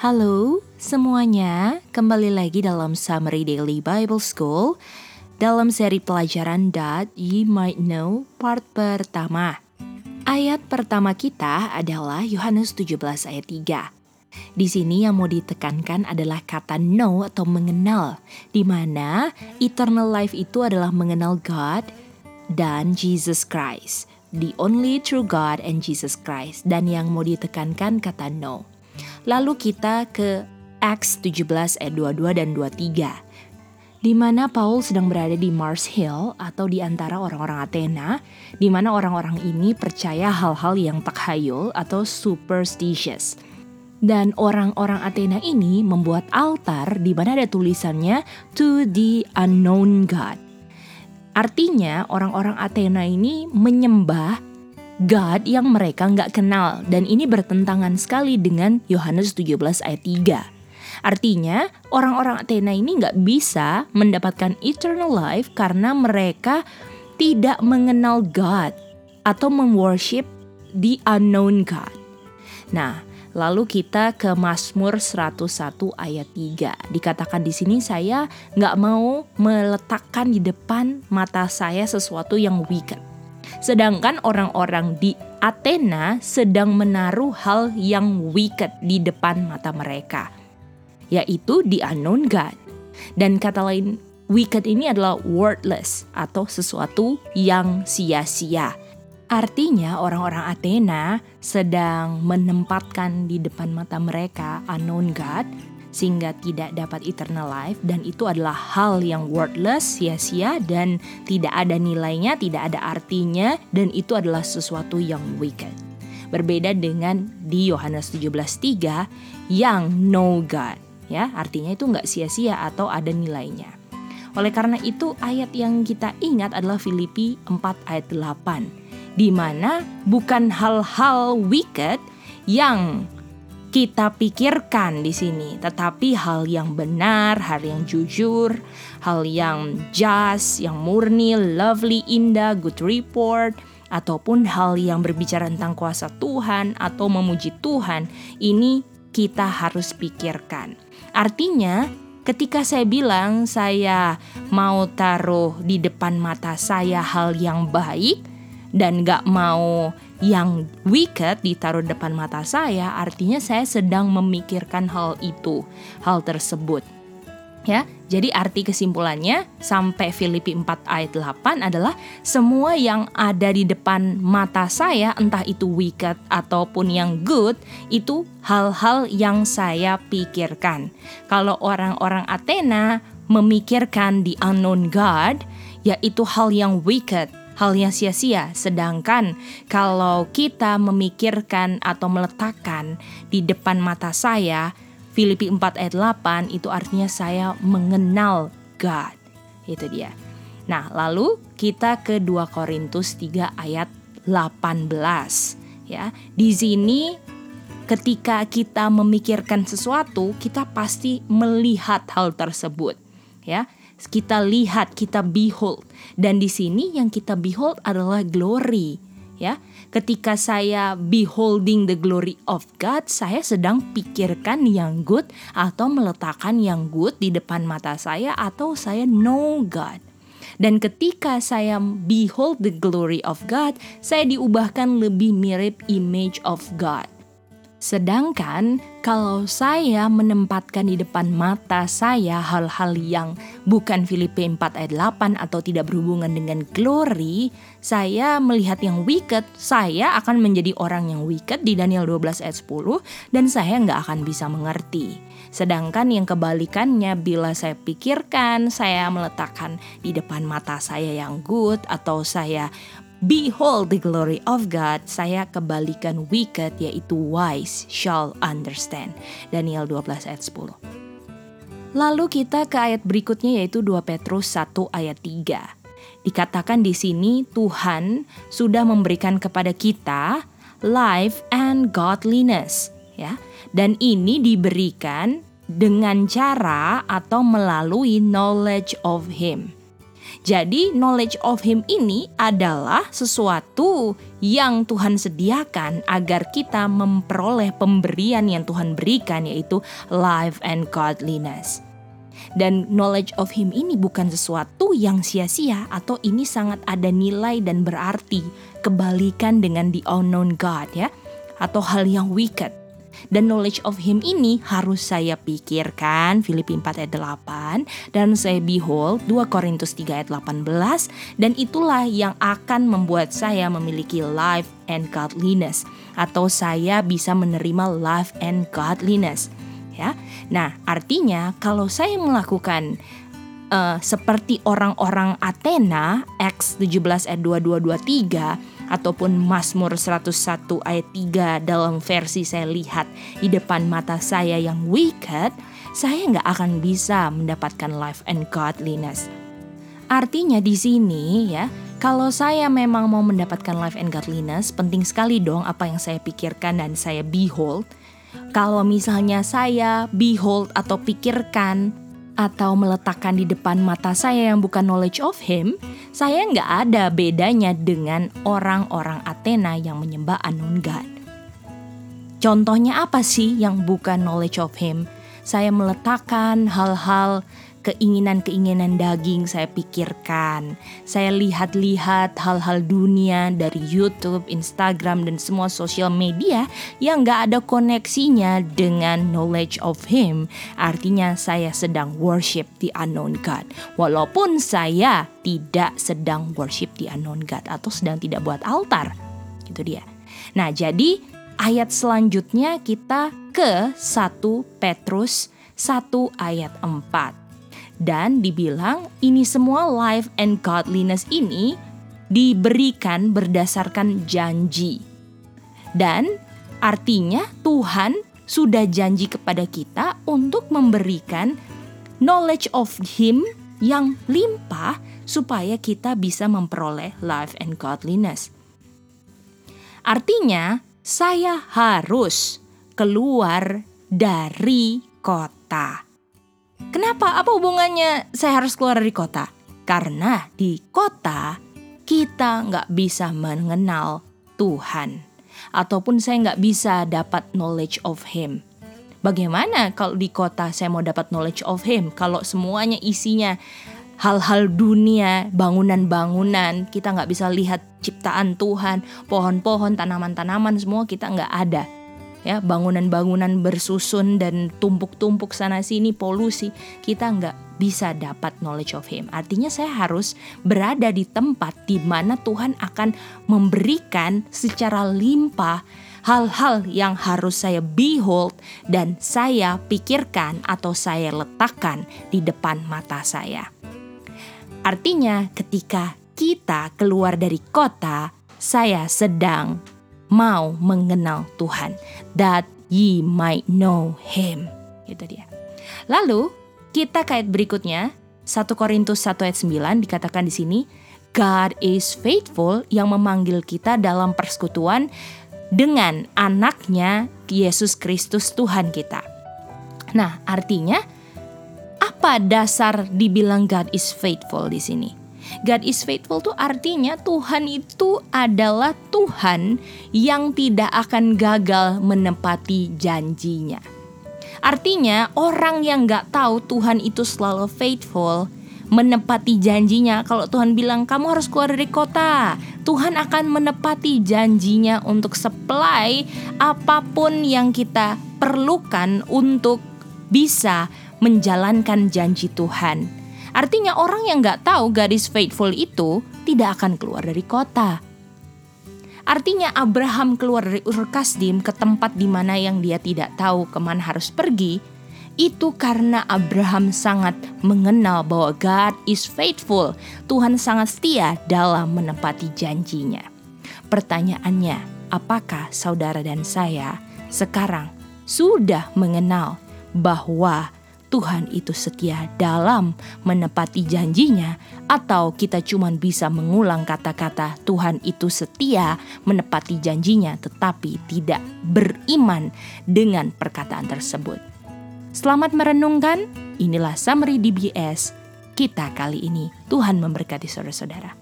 Halo semuanya, kembali lagi dalam Summary Daily Bible School dalam seri pelajaran That You Might Know part pertama. Ayat pertama kita adalah Yohanes 17 ayat 3. Di sini yang mau ditekankan adalah kata know atau mengenal, di mana eternal life itu adalah mengenal God dan Jesus Christ, the only true God and Jesus Christ. Dan yang mau ditekankan kata know. Lalu kita ke Acts 17 ayat 22 dan 23 di mana Paul sedang berada di Mars Hill atau di antara orang-orang Athena, di mana orang-orang ini percaya hal-hal yang takhayul atau superstitious. Dan orang-orang Athena ini membuat altar di mana ada tulisannya to the unknown God. Artinya orang-orang Athena ini menyembah God yang mereka nggak kenal dan ini bertentangan sekali dengan Yohanes 17 ayat 3. Artinya orang-orang Athena ini nggak bisa mendapatkan eternal life karena mereka tidak mengenal God atau memworship the unknown God. Nah, Lalu kita ke Mazmur 101 ayat 3. Dikatakan di sini saya nggak mau meletakkan di depan mata saya sesuatu yang wicked Sedangkan orang-orang di Athena sedang menaruh hal yang wicked di depan mata mereka, yaitu di unknown God. Dan kata lain, wicked ini adalah worthless atau sesuatu yang sia-sia. Artinya orang-orang Athena sedang menempatkan di depan mata mereka unknown God sehingga tidak dapat eternal life dan itu adalah hal yang worthless, sia-sia dan tidak ada nilainya, tidak ada artinya dan itu adalah sesuatu yang wicked. Berbeda dengan di Yohanes 17:3 yang no God, ya, artinya itu nggak sia-sia atau ada nilainya. Oleh karena itu ayat yang kita ingat adalah Filipi 4 ayat 8 di mana bukan hal-hal wicked yang kita pikirkan di sini, tetapi hal yang benar, hal yang jujur, hal yang just, yang murni, lovely, indah, good report, ataupun hal yang berbicara tentang kuasa Tuhan atau memuji Tuhan, ini kita harus pikirkan. Artinya, ketika saya bilang saya mau taruh di depan mata saya hal yang baik dan gak mau yang wicked ditaruh depan mata saya, artinya saya sedang memikirkan hal itu, hal tersebut. Ya, jadi arti kesimpulannya sampai Filipi 4 ayat 8 adalah semua yang ada di depan mata saya entah itu wicked ataupun yang good itu hal-hal yang saya pikirkan. Kalau orang-orang Athena memikirkan the unknown God yaitu hal yang wicked hal yang sia-sia. Sedangkan kalau kita memikirkan atau meletakkan di depan mata saya, Filipi 4 ayat 8 itu artinya saya mengenal God. Itu dia. Nah, lalu kita ke 2 Korintus 3 ayat 18 ya. Di sini ketika kita memikirkan sesuatu, kita pasti melihat hal tersebut ya kita lihat, kita behold. Dan di sini yang kita behold adalah glory, ya. Ketika saya beholding the glory of God, saya sedang pikirkan yang good atau meletakkan yang good di depan mata saya atau saya know God. Dan ketika saya behold the glory of God, saya diubahkan lebih mirip image of God. Sedangkan kalau saya menempatkan di depan mata saya hal-hal yang bukan Filipi 4 ayat 8 atau tidak berhubungan dengan glory, saya melihat yang wicked, saya akan menjadi orang yang wicked di Daniel 12 ayat 10 dan saya nggak akan bisa mengerti. Sedangkan yang kebalikannya bila saya pikirkan, saya meletakkan di depan mata saya yang good atau saya Behold the glory of God, saya kebalikan wicked yaitu wise shall understand. Daniel 12 ayat 10. Lalu kita ke ayat berikutnya yaitu 2 Petrus 1 ayat 3. Dikatakan di sini Tuhan sudah memberikan kepada kita life and godliness ya. Dan ini diberikan dengan cara atau melalui knowledge of him Jadi knowledge of him ini adalah sesuatu yang Tuhan sediakan agar kita memperoleh pemberian yang Tuhan berikan yaitu life and godliness. Dan knowledge of him ini bukan sesuatu yang sia-sia atau ini sangat ada nilai dan berarti. Kebalikan dengan the unknown God ya atau hal yang wicked. Dan knowledge of him ini harus saya pikirkan. Filipi 4 ayat 8 dan saya behold 2 Korintus 3 ayat 18 dan itulah yang akan membuat saya memiliki life and godliness. Atau saya bisa menerima life and godliness. Ya. Nah, artinya kalau saya melakukan uh, seperti orang-orang Athena X 17 ayat 2223 ataupun Mazmur 101 ayat 3 dalam versi saya lihat di depan mata saya yang wicked, saya nggak akan bisa mendapatkan life and godliness. Artinya di sini ya, kalau saya memang mau mendapatkan life and godliness, penting sekali dong apa yang saya pikirkan dan saya behold. Kalau misalnya saya behold atau pikirkan atau meletakkan di depan mata saya yang bukan knowledge of him, saya nggak ada bedanya dengan orang-orang Athena yang menyembah unknown God. Contohnya apa sih yang bukan knowledge of him? Saya meletakkan hal-hal keinginan-keinginan daging saya pikirkan. Saya lihat-lihat hal-hal dunia dari YouTube, Instagram, dan semua sosial media yang gak ada koneksinya dengan knowledge of Him. Artinya saya sedang worship the unknown God. Walaupun saya tidak sedang worship the unknown God atau sedang tidak buat altar. Gitu dia. Nah jadi ayat selanjutnya kita ke 1 Petrus 1 ayat 4. Dan dibilang ini semua life and godliness ini diberikan berdasarkan janji. Dan artinya Tuhan sudah janji kepada kita untuk memberikan knowledge of him yang limpah supaya kita bisa memperoleh life and godliness. Artinya, saya harus keluar dari kota. Kenapa? Apa hubungannya saya harus keluar dari kota? Karena di kota kita nggak bisa mengenal Tuhan. Ataupun saya nggak bisa dapat knowledge of Him. Bagaimana kalau di kota saya mau dapat knowledge of Him? Kalau semuanya isinya hal-hal dunia, bangunan-bangunan, kita nggak bisa lihat ciptaan Tuhan, pohon-pohon, tanaman-tanaman, semua kita nggak ada ya bangunan-bangunan bersusun dan tumpuk-tumpuk sana sini polusi kita nggak bisa dapat knowledge of him. Artinya saya harus berada di tempat di mana Tuhan akan memberikan secara limpah hal-hal yang harus saya behold dan saya pikirkan atau saya letakkan di depan mata saya. Artinya ketika kita keluar dari kota saya sedang mau mengenal Tuhan that ye might know him itu dia lalu kita kait berikutnya 1 Korintus 1 ayat 9 dikatakan di sini God is faithful yang memanggil kita dalam persekutuan dengan anaknya Yesus Kristus Tuhan kita. Nah, artinya apa dasar dibilang God is faithful di sini? God is faithful tuh artinya Tuhan itu adalah Tuhan yang tidak akan gagal menepati janjinya. Artinya orang yang gak tahu Tuhan itu selalu faithful menepati janjinya. Kalau Tuhan bilang kamu harus keluar dari kota, Tuhan akan menepati janjinya untuk supply apa pun yang kita perlukan untuk bisa menjalankan janji Tuhan. Artinya orang yang nggak tahu gadis faithful itu tidak akan keluar dari kota. Artinya Abraham keluar dari Ur Kasdim ke tempat di mana yang dia tidak tahu ke mana harus pergi, itu karena Abraham sangat mengenal bahwa God is faithful. Tuhan sangat setia dalam menepati janjinya. Pertanyaannya, apakah saudara dan saya sekarang sudah mengenal bahwa Tuhan itu setia dalam menepati janjinya atau kita cuma bisa mengulang kata-kata Tuhan itu setia menepati janjinya tetapi tidak beriman dengan perkataan tersebut. Selamat merenungkan, inilah Summary DBS, kita kali ini. Tuhan memberkati saudara-saudara.